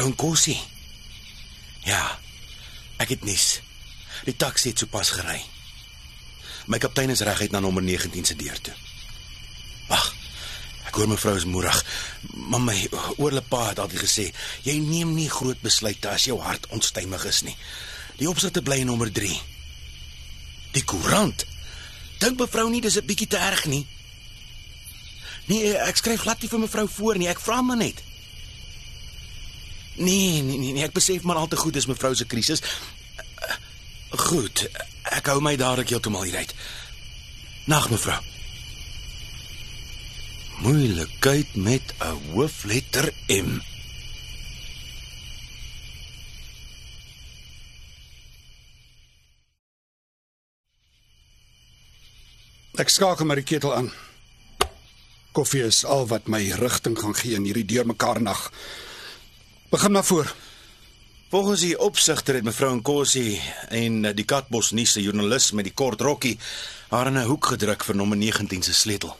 Mevrou Nkosi. Ja. Ek het nuus. Die taxi het sopas gery. My kaptein is reguit na nommer 19 se deur toe. Wag. Ek hoor mevrou is moerig. Maar my oorlepa het altyd gesê, jy neem nie groot besluite as jou hart onstuimig is nie. Die opsigte bly in nommer 3. Die koerant. Dink mevrou nie dis 'n bietjie te erg nie? Nee, ek skryf glad nie vir mevrou voor nie. Ek vra maar net. Nee, nee, nee, nee, ek besef maar al te goed dis mevrou se krisis. Goed, ek hou my dadelik heeltemal hieruit. Nag mevrou. Moeilikheid met 'n hoofletter M. Ek skakel maar die ketel aan. Koffie is al wat my rigting gaan gee in hierdie deurmekaar nag. Begin maar voor. Volgens die opsigter het mevrou Nkosi en die Katbos nuus se joernalis met die kort rokkie haar in 'n hoek gedruk vir nommer 19 se sleutel.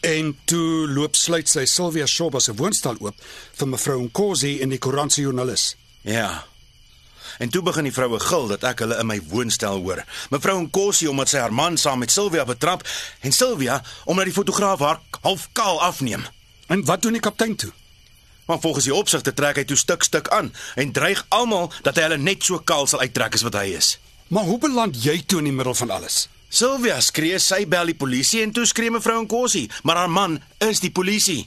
En toe loop sluit sy Sylvia Shoba se woonstel oop vir mevrou Nkosi en die koerant se joernalis. Ja. En toe begin die vroue gil dat ek hulle in my woonstel hoor. Mevrou Nkosi omdat sy haar man saam met Sylvia betrap en Sylvia omdat die fotograaf haar half kaal afneem. En wat doen die kaptein toe? Maar volgens die opsigte trek hy toe stuk stuk aan en dreig almal dat hy hulle net so kaal sal uittrek as wat hy is. Maar hoe beland jy toe in die middel van alles? Sylvia skree sy bel die polisie en toe skree mevrou Nkosi, maar haar man is die polisie.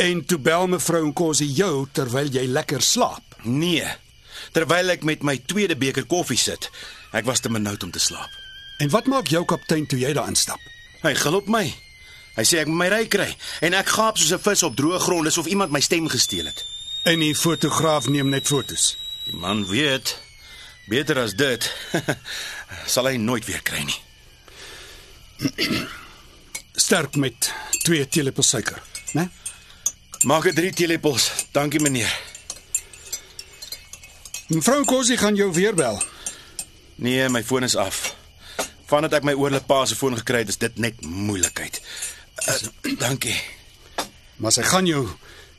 En toe bel mevrou Nkosi jou terwyl jy lekker slaap. Nee. Terwyl ek met my tweede beker koffie sit, ek was te benoud om te slaap. En wat maak jou kaptein toe jy daar instap? Hy gil op my. Hy sê ek moet my ry kry en ek gaap soos 'n vis op droë grond asof iemand my stem gesteel het. En die fotograaf neem net fotos. Die man weet beter as dit sal hy nooit weer kry nie. Sterk met 2 teelepels suiker, né? Maak dit 3 teelepels. Dankie meneer. Mevrou Nkosi gaan jou weer bel. Nee, my foon is af. Vandat ek my oorlepa se foon gekry het, is dit net moeilikheid. Uh, dankie. Maar sy gaan jou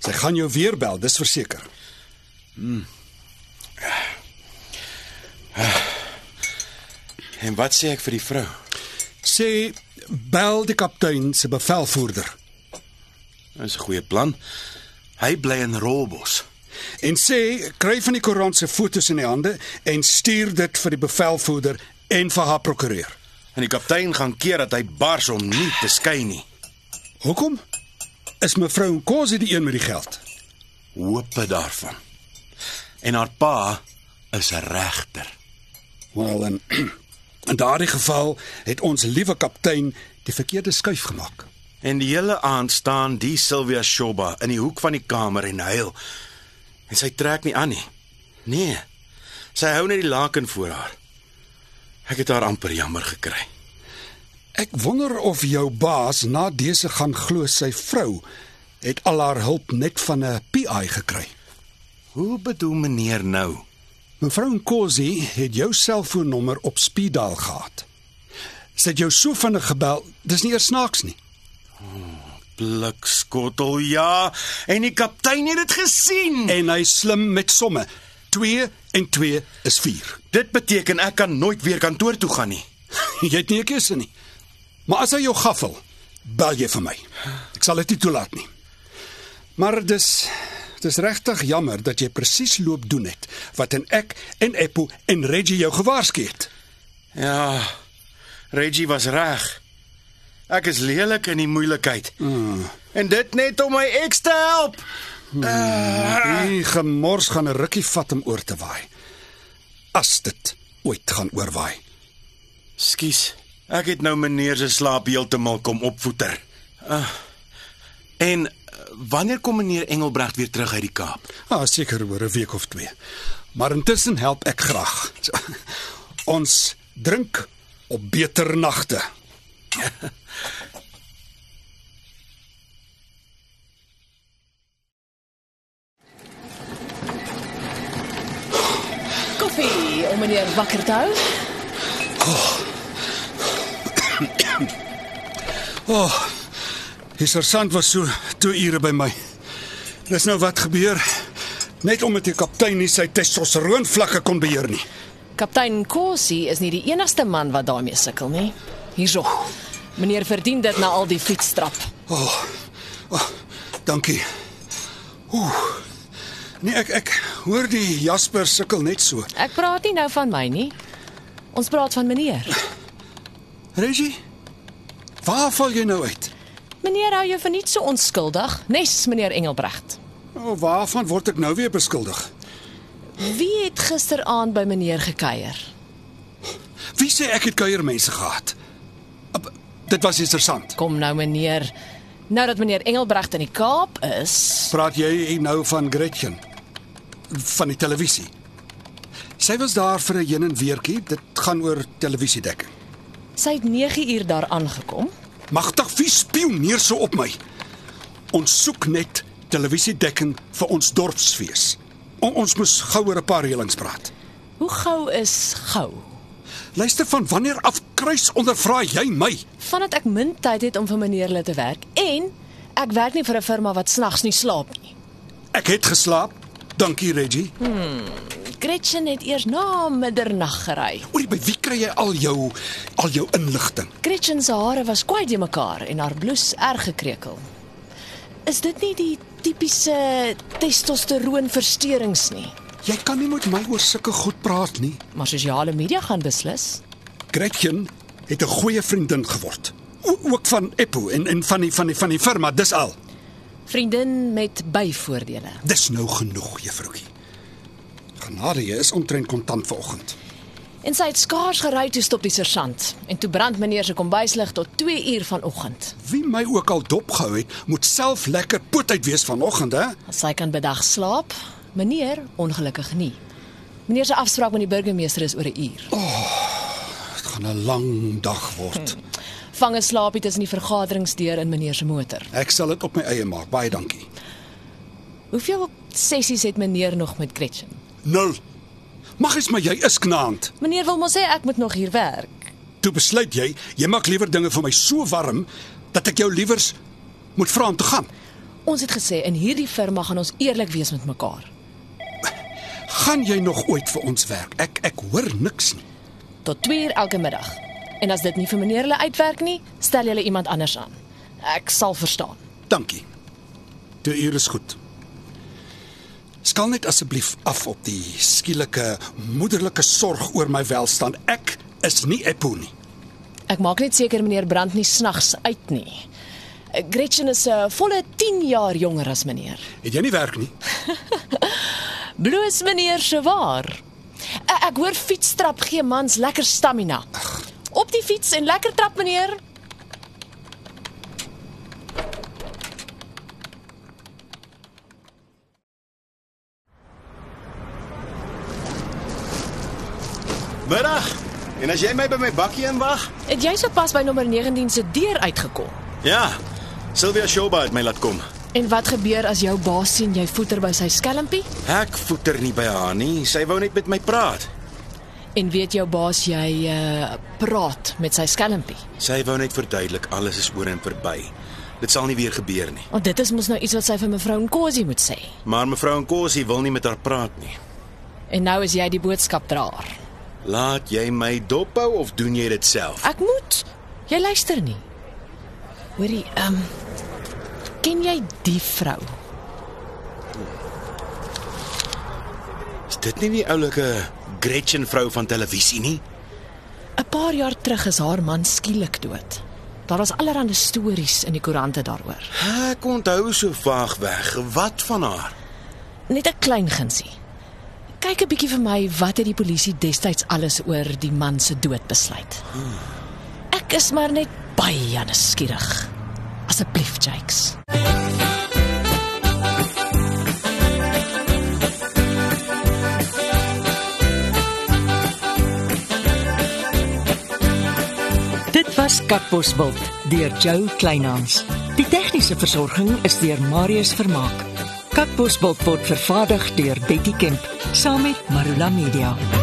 sy gaan jou weer bel, dis verseker. En wat sê ek vir die vrou? Sê bel die kaptein se bevelvoerder Dis 'n goeie plan. Hy bly in Rolbos. en sê kry van die koerant se fotos in die hande en stuur dit vir die bevelvoerder en vir haar prokureur. En die kaptein gaan keer dat hy bars om nie te skei nie. Hoekom? Is mevrou Nkosi die een met die geld? Hoope daarvan. En haar pa is 'n regter. Wel in in daardie geval het ons liewe kaptein die verkeerde skuif gemaak. En die hele aand staan die Sylvia Shoba in die hoek van die kamer en huil. En sy trek nie aan nie. Nee. Sy hou net die laken voor haar. Ek het haar amper jammer gekry. Ek wonder of jou baas na dese gaan glo sy vrou het al haar hulp net van 'n PI gekry. Hoe bedoel meneer nou? Mevrou Nkosi het jou selfoonnommer op speed dial gehad. Sy het jou so vinnig gebel, dis nie eers snaaks nie. Blikskottel, ja. En die kaptein het dit gesien. En hy slim met somme. 2 en 2 is 4. Dit beteken ek kan nooit weer kantoor toe gaan nie. Jy het nie 'n keuse nie. Maar as hy jou gaffel, bel jy vir my. Ek sal dit nie toelaat nie. Maar dis dis regtig jammer dat jy presies loop doen het wat en ek en Eppo en Reggie jou gewaarsku het. Ja. Reggie was reg. Ek is lelik in die moeilikheid. Mm. En dit net om my ex te help. Die gemors gaan 'n rukkie vat om oor te waai. As dit ooit gaan oorwaai. Skus. Ek het nou meneer se slaap heeltemal kom opvoeter. Uh, En eh, wanneer kom meneer Engelbregt weer terug uit die Kaap? Ah, seker oor 'n week of twee. Maar intussen help ek graag. So, ons drink op beter nagte. Koffie om meneer wakker te hou. Die sergeant was so 2 ure by my. Dis nou wat gebeur. Net omdat die kaptein nie sy testosteroon vlakke kon beheer nie. Kaptein Kosi is nie die enigste man wat daarmee sukkel nie. Hierso. Meneer verdien dit na al die fietsstrap. Oh, dankie. Oeh. Nee, ek ek hoor die Jasper sukkel net so. Ek praat nie nou van my nie. Ons praat van meneer. Regie? Waar val jy nou uit? Meneer hou jou vir niks so onskuldig, nes meneer Engelbregt. Oh, waarvan word ek nou weer beskuldig? Wie het gisteraand by meneer gekuier? Wie sê ek het kuiermense gehad? Ab, dit was sergeant. Kom nou meneer. Nou dat meneer Engelbregt in die Kaap is, Praat jy nou van Gretchen van die televisie? Sy was daar vir 'n heen en weertjie. Dit gaan oor televisiedekking. Sy het 9 uur daar aangekom. Magtig, wie spioneer so op my? Ons soek net televisiedekking vir ons dorpsfees. O, ons moes gou oor 'n paar reëlings praat. Hoe gou is gou? Luister van wanneer af kruis ondervra jy my? Vandat ek min tyd het om vir meneer hulle te werk en ek werk nie vir 'n firma wat snags nie slaap nie. Ek het geslaap. Dankie Reggie. Gretchen het eers na middernag gery. Oor by wie kry jy al jou al jou inligting? Gretchen se hare was kwai de mekaar en haar blouse erg gekrekel. Is dit nie die tipiese testosteroonversteurings nie? Jy kan nie met my oor sulke goed praat nie. Maar sosiale media gaan beslis. Gretchen het 'n goeie vriendin geword. O, ook van Eppo en en van die van die van die firma, dis al. Vriendin met byvoordele. Dis nou genoeg, juffroukie. Genade, jy is omtrent kontant vanoggend. En sy het skaars gery toe stop die sergeant en toe brand meneer se kombuislig tot 2 uur vanoggend. Wie my ook al dopgehou het, moet self lekker poot uit wees vanoggend, hè? As sy kan bedag slaap, meneer ongelukkig nie. Meneer se afspraak met die burgemeester is oor 'n uur. Dit gaan 'n lang dag word. Vang 'n slaapie tussen die vergaderingsdeur in meneer se motor. Ek sal dit op my eie maak. Baie dankie. Hoeveel sessies het meneer nog met Gretchen? Nul. Mag eens maar jy is knaand. Meneer wil mos sê ek moet nog hier werk. Toe besluit jy, jy maak liewer dinge vir my so warm dat ek jou liewers moet vra om te gaan. Ons het gesê in hierdie firma gaan ons eerlik wees met mekaar. Gaan jy nog ooit vir ons werk? Ek ek hoor niks nie. Tot 2 uur elke middag. En as dit nie vir meneer hulle uitwerk nie, stel julle iemand anders aan. Ek sal verstaan. Dankie. Die uur is goed. Skal net asseblief af op die skielike moederlike sorg oor my welstand. Ek is nie Eppo nie. Ek maak net seker meneer brand nie snags uit nie. Gretchen is 'n uh, volle 10 jaar jonger as meneer. Het jy nie werk nie? Bloos meneer se waar. Ek, ek hoor fietstrap gee mans lekker stamina. Op die fiets en lekker trap meneer. Middag. En as jy my by my bakkie inwag? Het jy sopas by nommer 19 se deur uitgekom? Ja. Sylvia Shoba het my laat kom. En wat gebeur as jou baas sien jy voeter by sy skelmpie? Ek voeter nie by haar nie. Sy wou net met my praat. En weet jou baas jy uh praat met sy skelmpie? Sy wou net verduidelik alles is oor en verby. Dit sal nie weer gebeur nie. Want dit is mos nou iets wat sy vir mevrou Nkosi moet sê. Maar mevrou Nkosi wil nie met haar praat nie. En nou is jy die boodskapdraer. Laat jy my dophou of doen jy dit self? Ek moet. Jy luister nie. Hoorie, ehm um, ken jy die vrou? Is dit nie die oulike Gretchen vrou van televisie nie? 'n Paar jaar terug is haar man skielik dood. Daar was allerlei stories in die koerante daaroor. Ek onthou so vaag weg. Wat van haar? Net 'n klein gunsie. Kyk 'n bietjie vir my, wat het die polisie destyds alles oor die man se dood besluit? Ek is maar net baie nuuskierig. Asseblief, Jakes. Dit was Kakbosveld deur Jo Kleinhans. Die tegniese versorging is deur Marius Vermaak. Kakbosveld word vervaardig deur Betty Kemp saam met Marula Media.